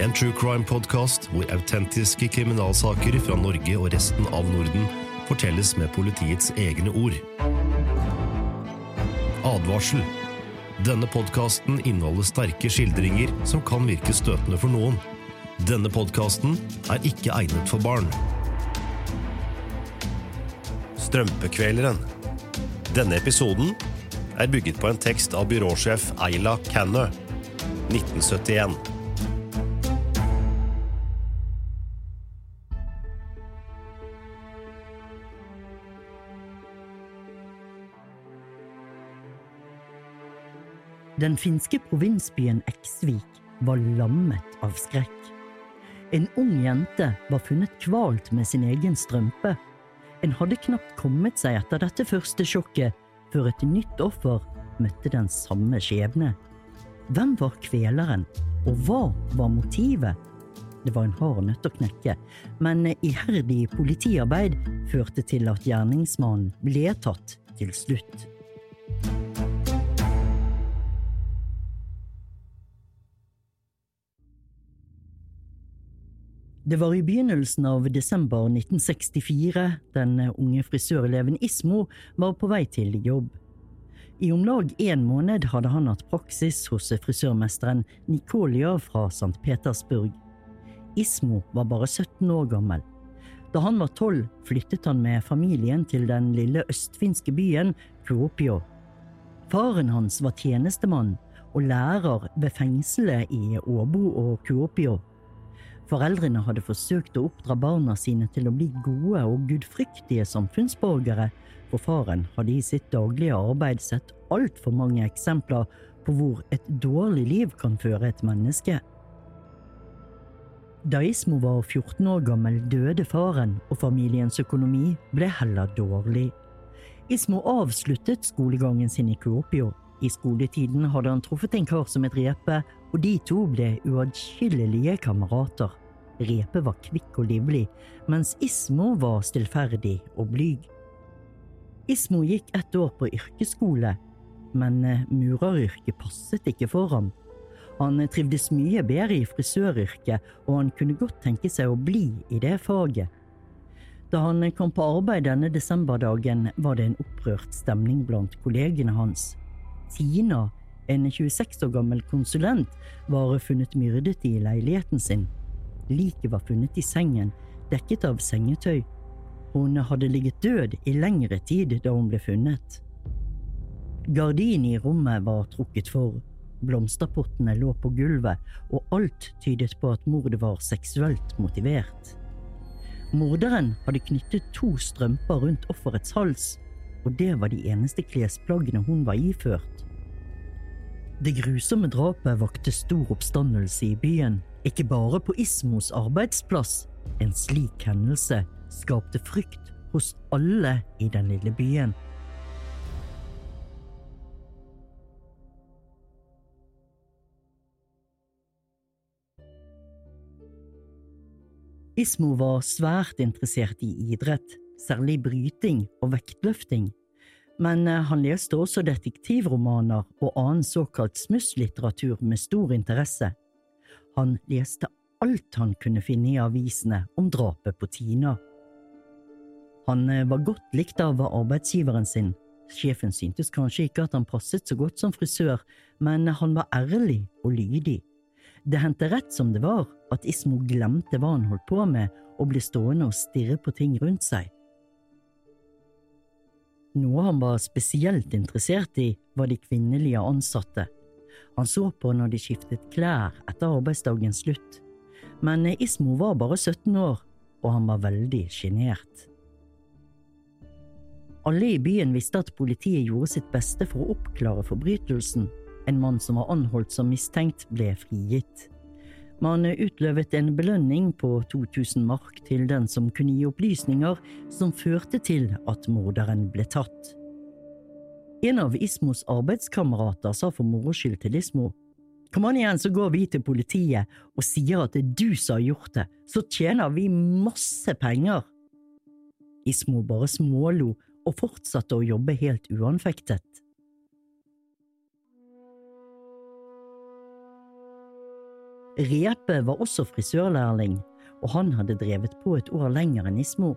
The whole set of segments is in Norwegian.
En true crime-podkast hvor autentiske kriminalsaker fra Norge og resten av Norden fortelles med politiets egne ord. Advarsel. Denne podkasten inneholder sterke skildringer som kan virke støtende for noen. Denne podkasten er ikke egnet for barn. Strømpekveleren. Denne episoden er bygget på en tekst av byråsjef Eila Cannø, 1971. Den finske provinsbyen Eksvik var lammet av skrekk. En ung jente var funnet kvalt med sin egen strømpe. En hadde knapt kommet seg etter dette første sjokket før et nytt offer møtte den samme skjebne. Hvem var kveleren, og hva var motivet? Det var en hard nøtt å knekke, men iherdig politiarbeid førte til at gjerningsmannen ble tatt til slutt. Det var i begynnelsen av desember 1964 den unge frisøreleven Ismo var på vei til jobb. I om lag en måned hadde han hatt praksis hos frisørmesteren Nikolia fra St. Petersburg. Ismo var bare 17 år gammel. Da han var tolv, flyttet han med familien til den lille østfinske byen Kuopio. Faren hans var tjenestemann og lærer ved fengselet i Åbo og Kuopio. Foreldrene hadde forsøkt å oppdra barna sine til å bli gode og gudfryktige samfunnsborgere, for faren hadde i sitt daglige arbeid sett altfor mange eksempler på hvor et dårlig liv kan føre et menneske. Da Ismo var 14 år gammel, døde faren, og familiens økonomi ble heller dårlig. Ismo avsluttet skolegangen sin i Kuopio. I skoletiden hadde han truffet en kar som het Repe, og de to ble uatskillelige kamerater. Repe var kvikk og livlig, mens Ismo var stillferdig og blyg. Ismo gikk ett år på yrkesskole, men mureryrket passet ikke for ham. Han trivdes mye bedre i frisøryrket, og han kunne godt tenke seg å bli i det faget. Da han kom på arbeid denne desemberdagen, var det en opprørt stemning blant kollegene hans. Tina, en 26 år gammel konsulent, var funnet myrdet i leiligheten sin. Liket var funnet i sengen, dekket av sengetøy. Hun hadde ligget død i lengre tid da hun ble funnet. Gardinen i rommet var trukket for, blomsterpottene lå på gulvet, og alt tydet på at mordet var seksuelt motivert. Morderen hadde knyttet to strømper rundt offerets hals, og det var de eneste klesplaggene hun var iført. Det grusomme drapet vakte stor oppstandelse i byen, ikke bare på Ismos arbeidsplass. En slik hendelse skapte frykt hos alle i den lille byen. Ismo var svært interessert i idrett, særlig bryting og vektløfting, men eh, han leste også detektivromaner og annen såkalt smusslitteratur med stor interesse. Han leste alt han kunne finne i avisene om drapet på Tina. Han eh, var godt likt av arbeidsgiveren sin. Sjefen syntes kanskje ikke at han passet så godt som frisør, men han var ærlig og lydig. Det hendte rett som det var at Ismo glemte hva han holdt på med, og ble stående og stirre på ting rundt seg. Noe han var spesielt interessert i, var de kvinnelige ansatte. Han så på når de skiftet klær etter arbeidsdagens slutt, men Ismo var bare 17 år, og han var veldig sjenert. Alle i byen visste at politiet gjorde sitt beste for å oppklare forbrytelsen. En mann som var anholdt som mistenkt, ble frigitt. Man utløvet en belønning på 2000 mark til den som kunne gi opplysninger som førte til at morderen ble tatt. En av Ismos arbeidskamerater sa for moro skyld til Ismo Kom an igjen, så går vi til politiet og sier at det er du som har gjort det, så tjener vi masse penger. Ismo bare smålo og fortsatte å jobbe helt uanfektet. Repe var også frisørlærling, og han hadde drevet på et år lenger enn Ismo.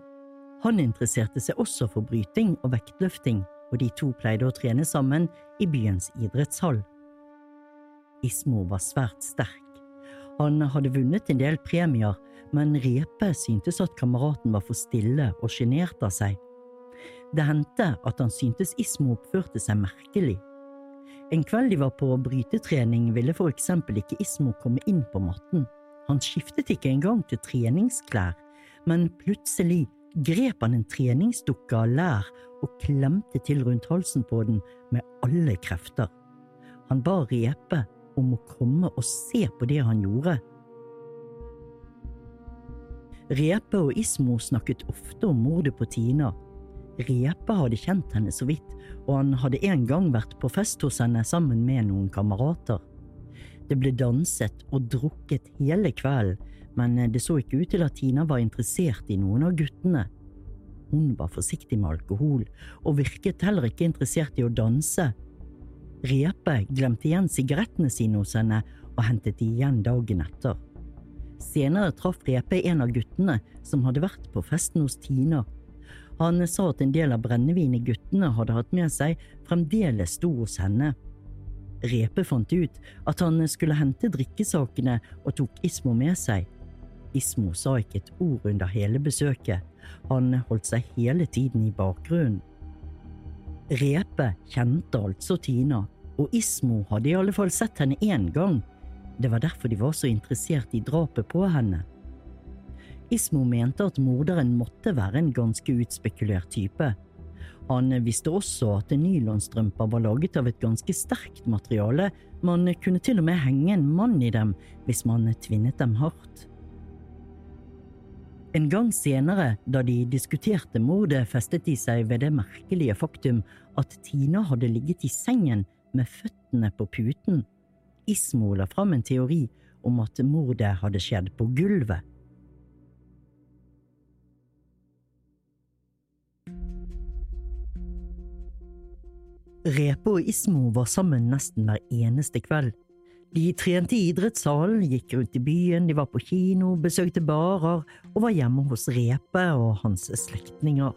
Han interesserte seg også for bryting og vektløfting, og de to pleide å trene sammen i byens idrettshall. Ismo var svært sterk. Han hadde vunnet en del premier, men Repe syntes at kameraten var for stille og sjenert av seg. Det hendte at han syntes Ismo oppførte seg merkelig. En kveld de var på brytetrening, ville for eksempel ikke Ismo komme inn på matten. Han skiftet ikke engang til treningsklær, men plutselig grep han en treningsdukke av lær og klemte til rundt halsen på den med alle krefter. Han ba Repe om å komme og se på det han gjorde. Repe og Ismo snakket ofte om mordet på Tina. Repe hadde kjent henne så vidt, og han hadde en gang vært på fest hos henne sammen med noen kamerater. Det ble danset og drukket hele kvelden, men det så ikke ut til at Tina var interessert i noen av guttene. Hun var forsiktig med alkohol, og virket heller ikke interessert i å danse. Repe glemte igjen sigarettene sine hos henne og hentet de igjen dagen etter. Senere traff Repe en av guttene som hadde vært på festen hos Tina. Han sa at en del av brennevinet guttene hadde hatt med seg, fremdeles sto hos henne. Repe fant ut at han skulle hente drikkesakene og tok Ismo med seg. Ismo sa ikke et ord under hele besøket, han holdt seg hele tiden i bakgrunnen. Repe kjente altså Tina, og Ismo hadde i alle fall sett henne én gang. Det var derfor de var så interessert i drapet på henne. Ismo mente at morderen måtte være en ganske utspekulert type. Han visste også at nylonstrømper var laget av et ganske sterkt materiale, man kunne til og med henge en mann i dem hvis man tvinnet dem hardt. En gang senere, da de diskuterte mordet, festet de seg ved det merkelige faktum at Tina hadde ligget i sengen med føttene på puten. Ismo la fram en teori om at mordet hadde skjedd på gulvet. Repe og Ismo var sammen nesten hver eneste kveld. De trente i idrettssalen, gikk rundt i byen, de var på kino, besøkte barer og var hjemme hos Repe og hans slektninger.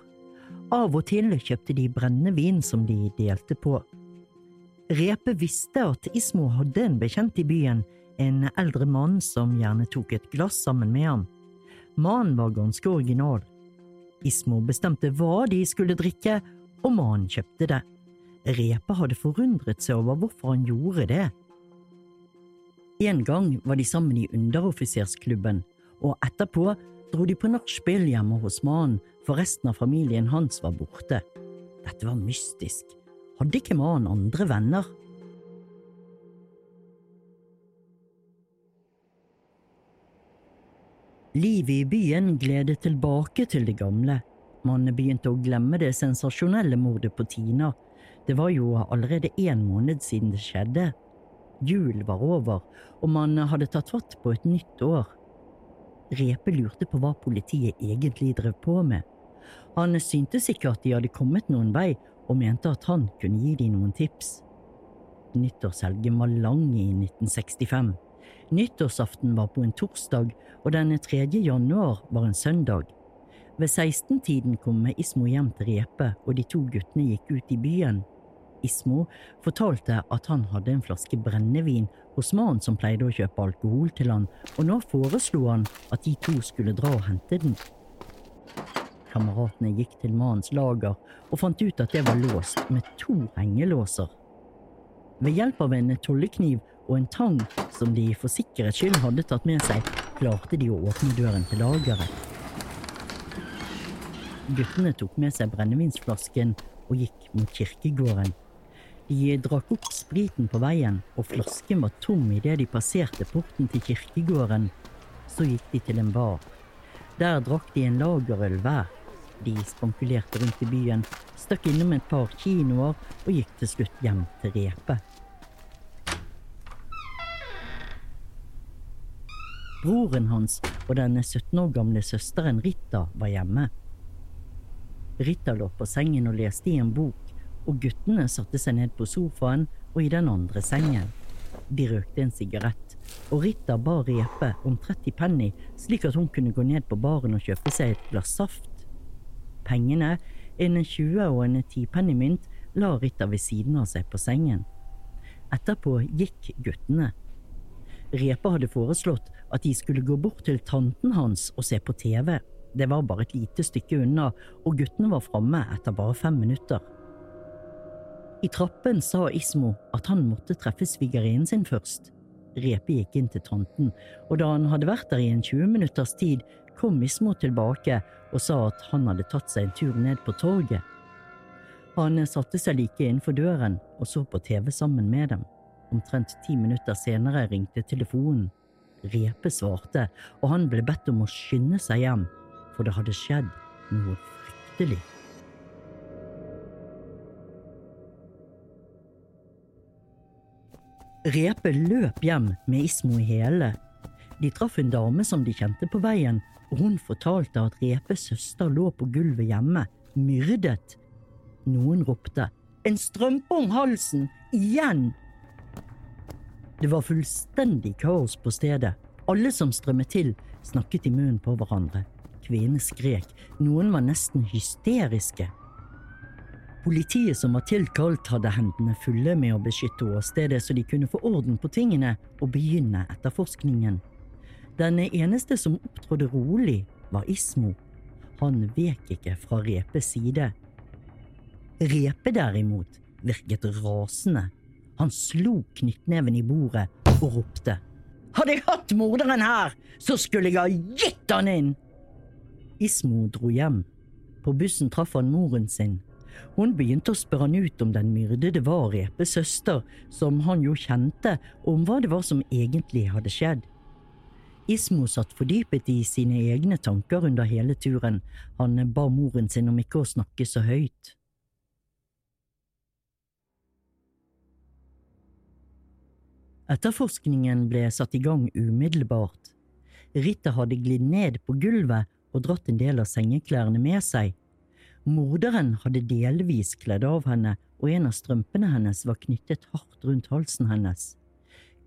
Av og til kjøpte de brennevin som de delte på. Repe visste at Ismo hadde en bekjent i byen, en eldre mann som gjerne tok et glass sammen med ham. Mannen var ganske original. Ismo bestemte hva de skulle drikke, og mannen kjøpte det. Repe hadde forundret seg over hvorfor han gjorde det. En gang var de sammen i underoffisersklubben, og etterpå dro de på nachspiel hjemme hos mannen, for resten av familien hans var borte. Dette var mystisk. Hadde ikke mannen andre venner? Livet i byen gledet tilbake til det gamle. Man begynte å glemme det sensasjonelle mordet på Tina. Det var jo allerede én måned siden det skjedde. Jul var over, og man hadde tatt fatt på et nytt år. Repe lurte på hva politiet egentlig drev på med. Han syntes ikke at de hadde kommet noen vei, og mente at han kunne gi dem noen tips. Nyttårshelgen var lang i 1965. Nyttårsaften var på en torsdag, og den 3. januar var en søndag. Ved 16-tiden kom Ismo hjem til Repe, og de to guttene gikk ut i byen. Ismo fortalte at han hadde en flaske brennevin hos mannen som pleide å kjøpe alkohol til han, og nå foreslo han at de to skulle dra og hente den. Kameratene gikk til mannens lager og fant ut at det var låst med to hengelåser. Ved hjelp av en tollekniv og en tang som de for sikkerhets skyld hadde tatt med seg, klarte de å åpne døren til lageret. Guttene tok med seg brennevinsflasken og gikk mot kirkegården. De drakk opp spriten på veien, og flasken var tom idet de passerte porten til kirkegården. Så gikk de til en bar. Der drakk de en lagerøl hver. De spankulerte rundt i byen, stakk innom et par kinoer og gikk til slutt hjem til Repe. Broren hans og den 17 år gamle søsteren Rita var hjemme. Rita lå på sengen og leste i en bok og guttene satte seg ned på sofaen og i den andre sengen. De røkte en sigarett, og Rita ba Repe om 30 penny slik at hun kunne gå ned på baren og kjøpe seg et glass saft. Pengene, en 20- og en 10-pennymynt, la Rita ved siden av seg på sengen. Etterpå gikk guttene. Repe hadde foreslått at de skulle gå bort til tanten hans og se på TV. Det var bare et lite stykke unna, og guttene var framme etter bare fem minutter. I trappen sa Ismo at han måtte treffe svigerinnen sin først. Repe gikk inn til tanten, og da han hadde vært der i en 20 minutters tid, kom Ismo tilbake og sa at han hadde tatt seg en tur ned på torget. Han satte seg like innenfor døren og så på TV sammen med dem. Omtrent ti minutter senere ringte telefonen. Repe svarte, og han ble bedt om å skynde seg hjem, for det hadde skjedd noe fryktelig. Repe løp hjem med Ismo i hele. De traff en dame som de kjente på veien, og hun fortalte at Repes søster lå på gulvet hjemme, myrdet. Noen ropte En strømpe om halsen! Igjen! Det var fullstendig kaos på stedet. Alle som strømmet til, snakket i munnen på hverandre. Kvinnene skrek, noen var nesten hysteriske. Politiet som var tilkalt, hadde hendene fulle med å beskytte åstedet så de kunne få orden på tingene og begynne etterforskningen. Den eneste som opptrådde rolig, var Ismo. Han vek ikke fra Repes side. Repe derimot virket rasende. Han slo knyttneven i bordet og ropte. Hadde jeg hatt morderen her, så skulle jeg ha gitt han inn! Ismo dro hjem. På bussen traff han moren sin. Hun begynte å spørre han ut om den myrdede var Repes søster, som han jo kjente, og om hva det var som egentlig hadde skjedd. Ismo satt fordypet i sine egne tanker under hele turen, han ba moren sin om ikke å snakke så høyt. Etterforskningen ble satt i gang umiddelbart. Ritter hadde glidd ned på gulvet og dratt en del av sengeklærne med seg. Morderen hadde delvis kledd av henne, og en av strømpene hennes var knyttet hardt rundt halsen hennes.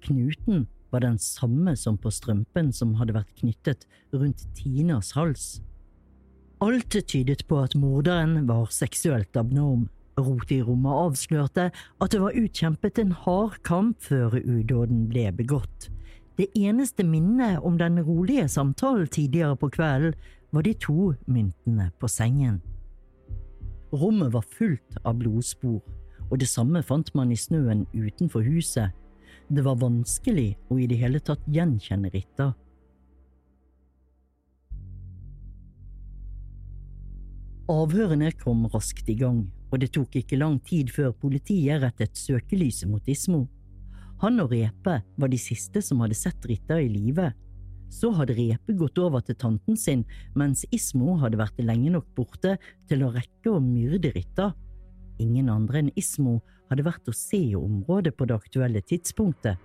Knuten var den samme som på strømpen som hadde vært knyttet rundt Tinas hals. Alt tydet på at morderen var seksuelt abnorm. Rotet i rommet avslørte at det var utkjempet en hard kamp før udåden ble begått. Det eneste minnet om den rolige samtalen tidligere på kvelden var de to myntene på sengen. Rommet var fullt av blodspor, og det samme fant man i snøen utenfor huset. Det var vanskelig å i det hele tatt gjenkjenne Ritta. Avhørene kom raskt i gang, og det tok ikke lang tid før politiet rettet søkelyset mot Ismo. Han og Repe var de siste som hadde sett Ritta i live, så hadde Repe gått over til tanten sin, mens Ismo hadde vært lenge nok borte til å rekke å myrde Ritta. Ingen andre enn Ismo hadde vært å se i området på det aktuelle tidspunktet.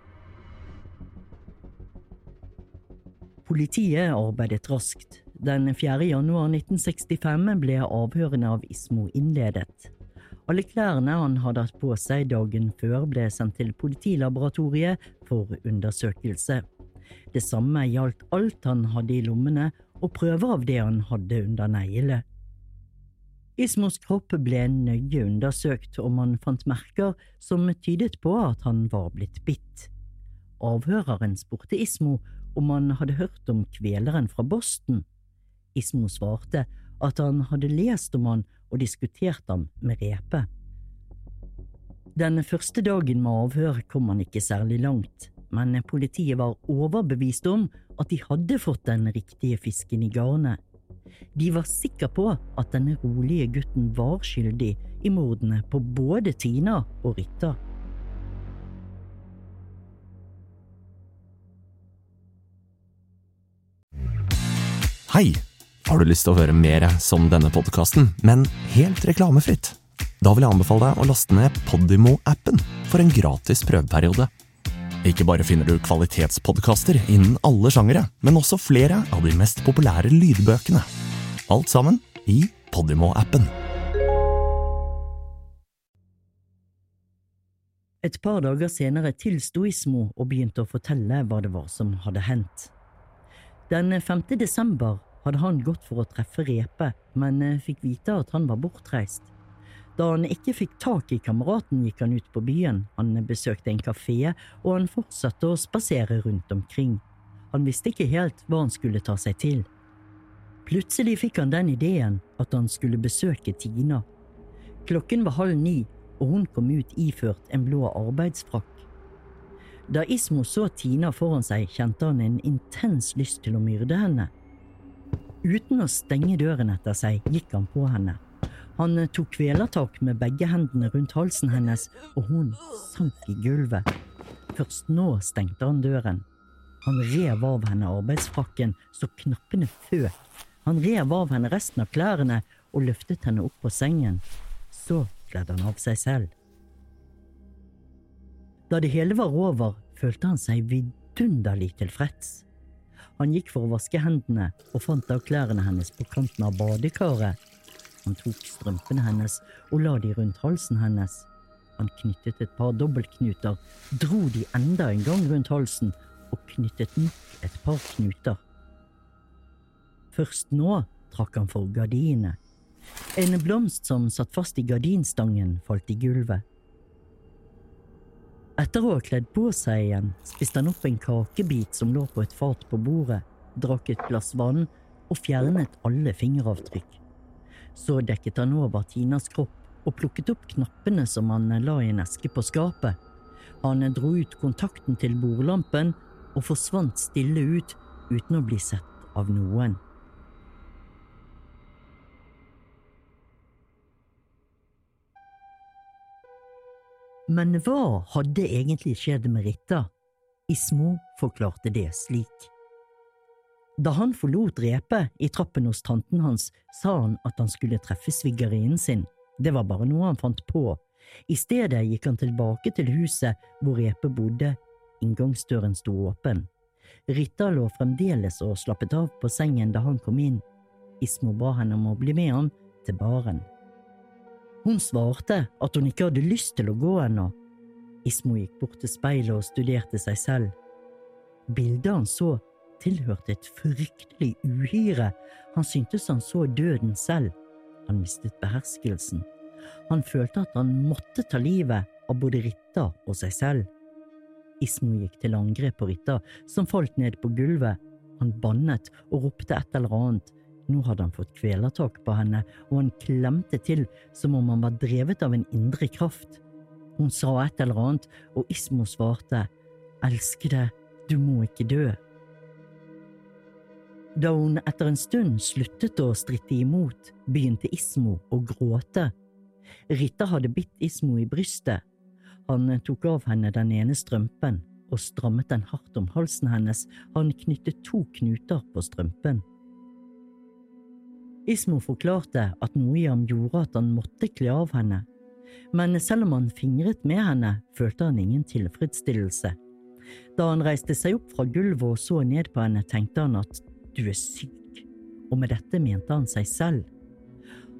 Politiet arbeidet raskt. Den 4. januar 1965 ble avhørene av Ismo innledet. Alle klærne han hadde hatt på seg dagen før, ble sendt til politilaboratoriet for undersøkelse. Det samme gjaldt alt han hadde i lommene og prøver av det han hadde under neglene. Ismos kropp ble nøye undersøkt, og man fant merker som tydet på at han var blitt bitt. Avhøreren spurte Ismo om han hadde hørt om kveleren fra Boston. Ismo svarte at han hadde lest om han og diskutert ham med Repe. Den første dagen med avhør kom han ikke særlig langt men politiet var overbevist om at de hadde fått den riktige fisken i garnet. De var sikre på at denne rolige gutten var skyldig i mordene på både Tina og Rytta. Hei! Har du lyst til å høre mer som denne podkasten, men helt reklamefritt? Da vil jeg anbefale deg å laste ned Podimo-appen for en gratis prøveperiode. Ikke bare finner du kvalitetspodkaster innen alle sjangere, men også flere av de mest populære lydbøkene. Alt sammen i Podimo-appen. Et par dager senere tilsto Ismo og begynte å fortelle hva det var som hadde hendt. Den 5. desember hadde han gått for å treffe Repe, men eh, fikk vite at han var bortreist. Da han ikke fikk tak i kameraten, gikk han ut på byen. Han besøkte en kafé, og han fortsatte å spasere rundt omkring. Han visste ikke helt hva han skulle ta seg til. Plutselig fikk han den ideen at han skulle besøke Tina. Klokken var halv ni, og hun kom ut iført en blå arbeidsfrakk. Da Ismo så Tina foran seg, kjente han en intens lyst til å myrde henne. Uten å stenge døren etter seg, gikk han på henne. Han tok kvelertak med begge hendene rundt halsen hennes, og hun sank i gulvet. Først nå stengte han døren. Han rev av henne arbeidsfrakken så knappene føk. Han rev av henne resten av klærne og løftet henne opp på sengen. Så kledde han av seg selv. Da det hele var over, følte han seg vidunderlig tilfreds. Han gikk for å vaske hendene og fant da klærne hennes på kanten av badekaret. Han tok strømpene hennes og la de rundt halsen hennes. Han knyttet et par dobbeltknuter, dro de enda en gang rundt halsen og knyttet nok et par knuter. Først nå trakk han for gardinene. En blomst som satt fast i gardinstangen, falt i gulvet. Etter å ha kledd på seg igjen, spiste han opp en kakebit som lå på et fat på bordet, drakk et glass vann og fjernet alle fingeravtrykk. Så dekket han over Tinas kropp og plukket opp knappene som han la i en eske på skapet. Han dro ut kontakten til bordlampen og forsvant stille ut uten å bli sett av noen. Men hva hadde egentlig skjedd med Ritta? Ismo forklarte det slik. Da han forlot repet i trappen hos tanten hans, sa han at han skulle treffe svigerinnen sin. Det var bare noe han fant på. I stedet gikk han tilbake til huset hvor repet bodde. Inngangsdøren sto åpen. Ritta lå fremdeles og slappet av på sengen da han kom inn. Ismo ba henne om å bli med ham til baren. Hun svarte at hun ikke hadde lyst til å gå ennå. Ismo gikk bort til speilet og studerte seg selv. Bildet han så, tilhørte et fryktelig uhyre. Han syntes han så døden selv. Han mistet beherskelsen. Han følte at han måtte ta livet av både Ritta og seg selv. Ismo gikk til angrep på Ritta, som falt ned på gulvet. Han bannet og ropte et eller annet, nå hadde han fått kvelertak på henne, og han klemte til som om han var drevet av en indre kraft. Hun sa et eller annet, og Ismo svarte, Elskede, du må ikke dø. Da hun etter en stund sluttet å stritte imot, begynte Ismo å gråte. Ritta hadde bitt Ismo i brystet. Han tok av henne den ene strømpen og strammet den hardt om halsen hennes. Han knyttet to knuter på strømpen. Ismo forklarte at noe i ham gjorde at han måtte kle av henne, men selv om han fingret med henne, følte han ingen tilfredsstillelse. Da han reiste seg opp fra gulvet og så ned på henne, tenkte han at du er syk, og med dette mente han seg selv.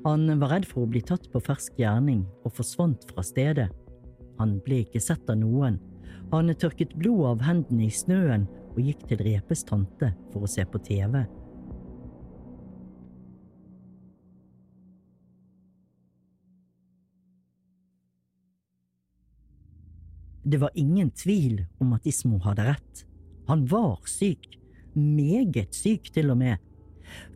Han var redd for å bli tatt på fersk gjerning og forsvant fra stedet. Han ble ikke sett av noen. Han tørket blod av hendene i snøen og gikk til Repes tante for å se på TV. Det var ingen tvil om at Ismo hadde rett. Han var syk, meget syk til og med.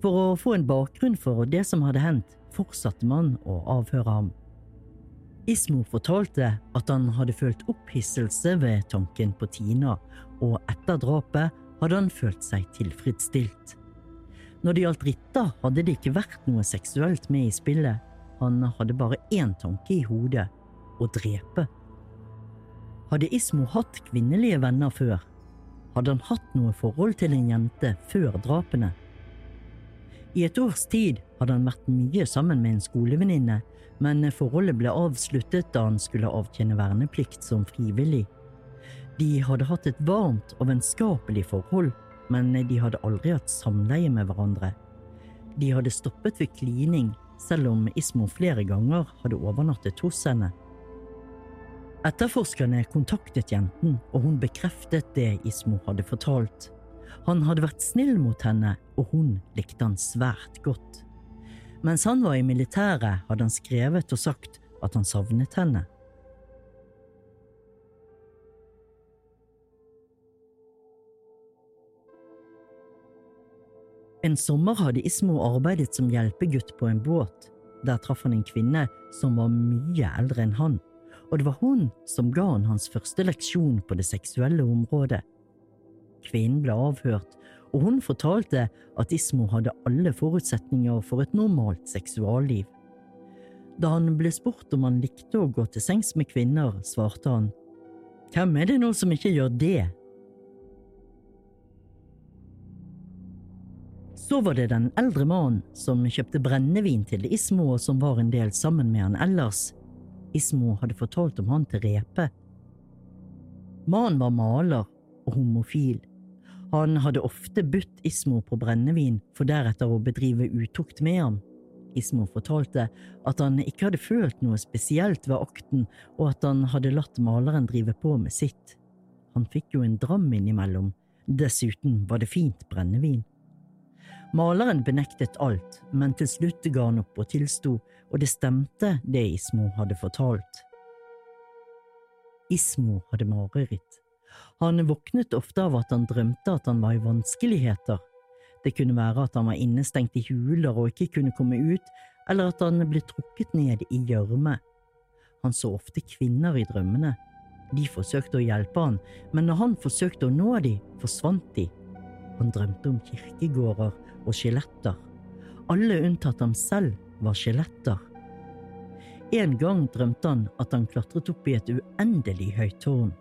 For å få en bakgrunn for det som hadde hendt, fortsatte man å avhøre ham. Ismo fortalte at han hadde følt opphisselse ved tanken på Tina, og etter drapet hadde han følt seg tilfredsstilt. Når det gjaldt Ritta, hadde det ikke vært noe seksuelt med i spillet. Han hadde bare én tanke i hodet – å drepe. Hadde Ismo hatt kvinnelige venner før? Hadde han hatt noe forhold til en jente før drapene? I et års tid hadde han vært mye sammen med en skolevenninne, men forholdet ble avsluttet da han skulle avtjene verneplikt som frivillig. De hadde hatt et varmt og vennskapelig forhold, men de hadde aldri hatt samleie med hverandre. De hadde stoppet ved klining, selv om Ismo flere ganger hadde overnattet hos henne. Etterforskerne kontaktet jenten, og hun bekreftet det Ismo hadde fortalt. Han hadde vært snill mot henne, og hun likte han svært godt. Mens han var i militæret, hadde han skrevet og sagt at han savnet henne. En sommer hadde Ismo arbeidet som hjelpegutt på en båt. Der traff han en kvinne som var mye eldre enn han, og det var hun som ga han hans første leksjon på det seksuelle området. Kvinnen ble avhørt, og hun fortalte at Ismo hadde alle forutsetninger for et normalt seksualliv. Da han ble spurt om han likte å gå til sengs med kvinner, svarte han, Hvem er det nå som ikke gjør det? Så var det den eldre mannen som kjøpte brennevin til Ismo og som var en del sammen med han ellers. Ismo hadde fortalt om han til Repe. Mannen var maler og homofil. Han hadde ofte budt Ismo på brennevin for deretter å bedrive utukt med ham. Ismo fortalte at han ikke hadde følt noe spesielt ved akten, og at han hadde latt maleren drive på med sitt. Han fikk jo en dram innimellom, dessuten var det fint brennevin. Maleren benektet alt, men til slutt ga han opp og tilsto, og det stemte det Ismo hadde fortalt. Ismo hadde mareritt. Han våknet ofte av at han drømte at han var i vanskeligheter. Det kunne være at han var innestengt i huler og ikke kunne komme ut, eller at han ble trukket ned i gjørme. Han så ofte kvinner i drømmene. De forsøkte å hjelpe han, men når han forsøkte å nå dem, forsvant de. Han drømte om kirkegårder og skjeletter. Alle unntatt ham selv var skjeletter. En gang drømte han at han klatret opp i et uendelig høyt tårn.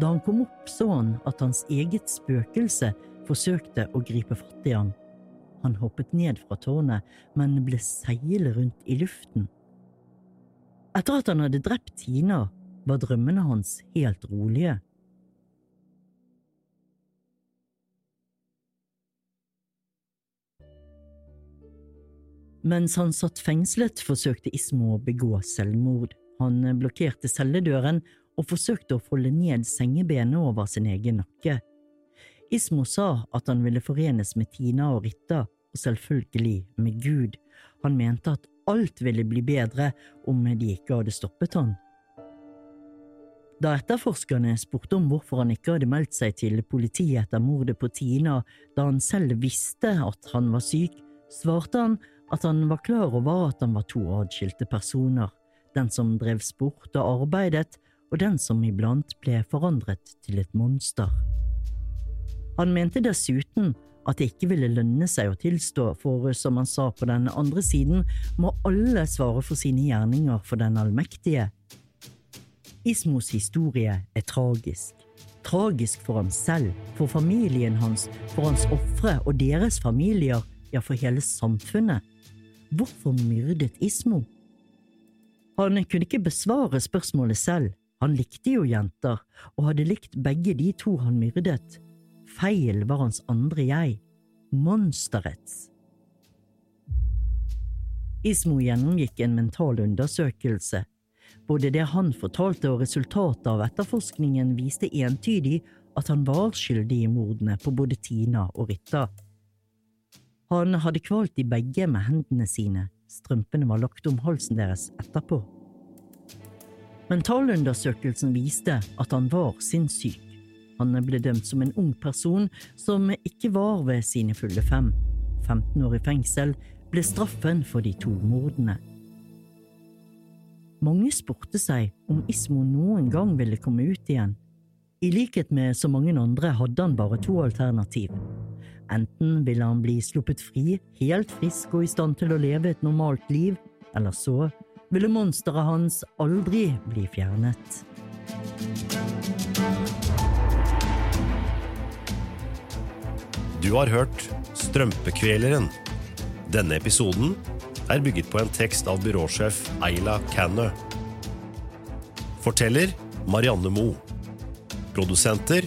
Da han kom opp, så han at hans eget spøkelse forsøkte å gripe fatt i ham. Han hoppet ned fra tårnet, men ble seile rundt i luften. Etter at han hadde drept Tina, var drømmene hans helt rolige. Mens han satt fengslet, forsøkte Ismo å begå selvmord. Han blokkerte celledøren og forsøkte å folde ned sengebenet over sin egen nakke. Ismo sa at han ville forenes med Tina og Ritta, og selvfølgelig med Gud. Han mente at alt ville bli bedre om de ikke hadde stoppet han. Da etterforskerne spurte om hvorfor han ikke hadde meldt seg til politiet etter mordet på Tina da han selv visste at han var syk, svarte han at han var klar over at han var to adskilte personer, den som drev sport og arbeidet, og den som iblant ble forandret til et monster. Han mente dessuten at det ikke ville lønne seg å tilstå, for som han sa på den andre siden, må alle svare for sine gjerninger for den allmektige. Ismos historie er tragisk. Tragisk for ham selv, for familien hans, for hans ofre og deres familier, ja, for hele samfunnet. Hvorfor myrdet Ismo? Han kunne ikke besvare spørsmålet selv, han likte jo jenter, og hadde likt begge de to han myrdet. Feil var hans andre jeg, monsterets. Ismo gjennomgikk en mental undersøkelse. Både det han fortalte og resultatet av etterforskningen viste entydig at han var skyldig i mordene på både Tina og Ritta. Han hadde kvalt de begge med hendene sine, strømpene var lagt om halsen deres etterpå. Mentalundersøkelsen viste at han var sinnssyk. Han ble dømt som en ung person som ikke var ved sine fulle fem. 15 år i fengsel ble straffen for de to mordene. Mange spurte seg om Ismo noen gang ville komme ut igjen. I likhet med så mange andre hadde han bare to alternativ. Enten ville han bli sluppet fri, helt frisk og i stand til å leve et normalt liv, eller så ville monsteret hans aldri bli fjernet. Du har hørt Strømpekveleren. Denne episoden er bygget på en tekst av byråsjef Eila Kannø. Forteller Marianne Moe. Produsenter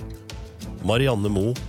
Marianne Moe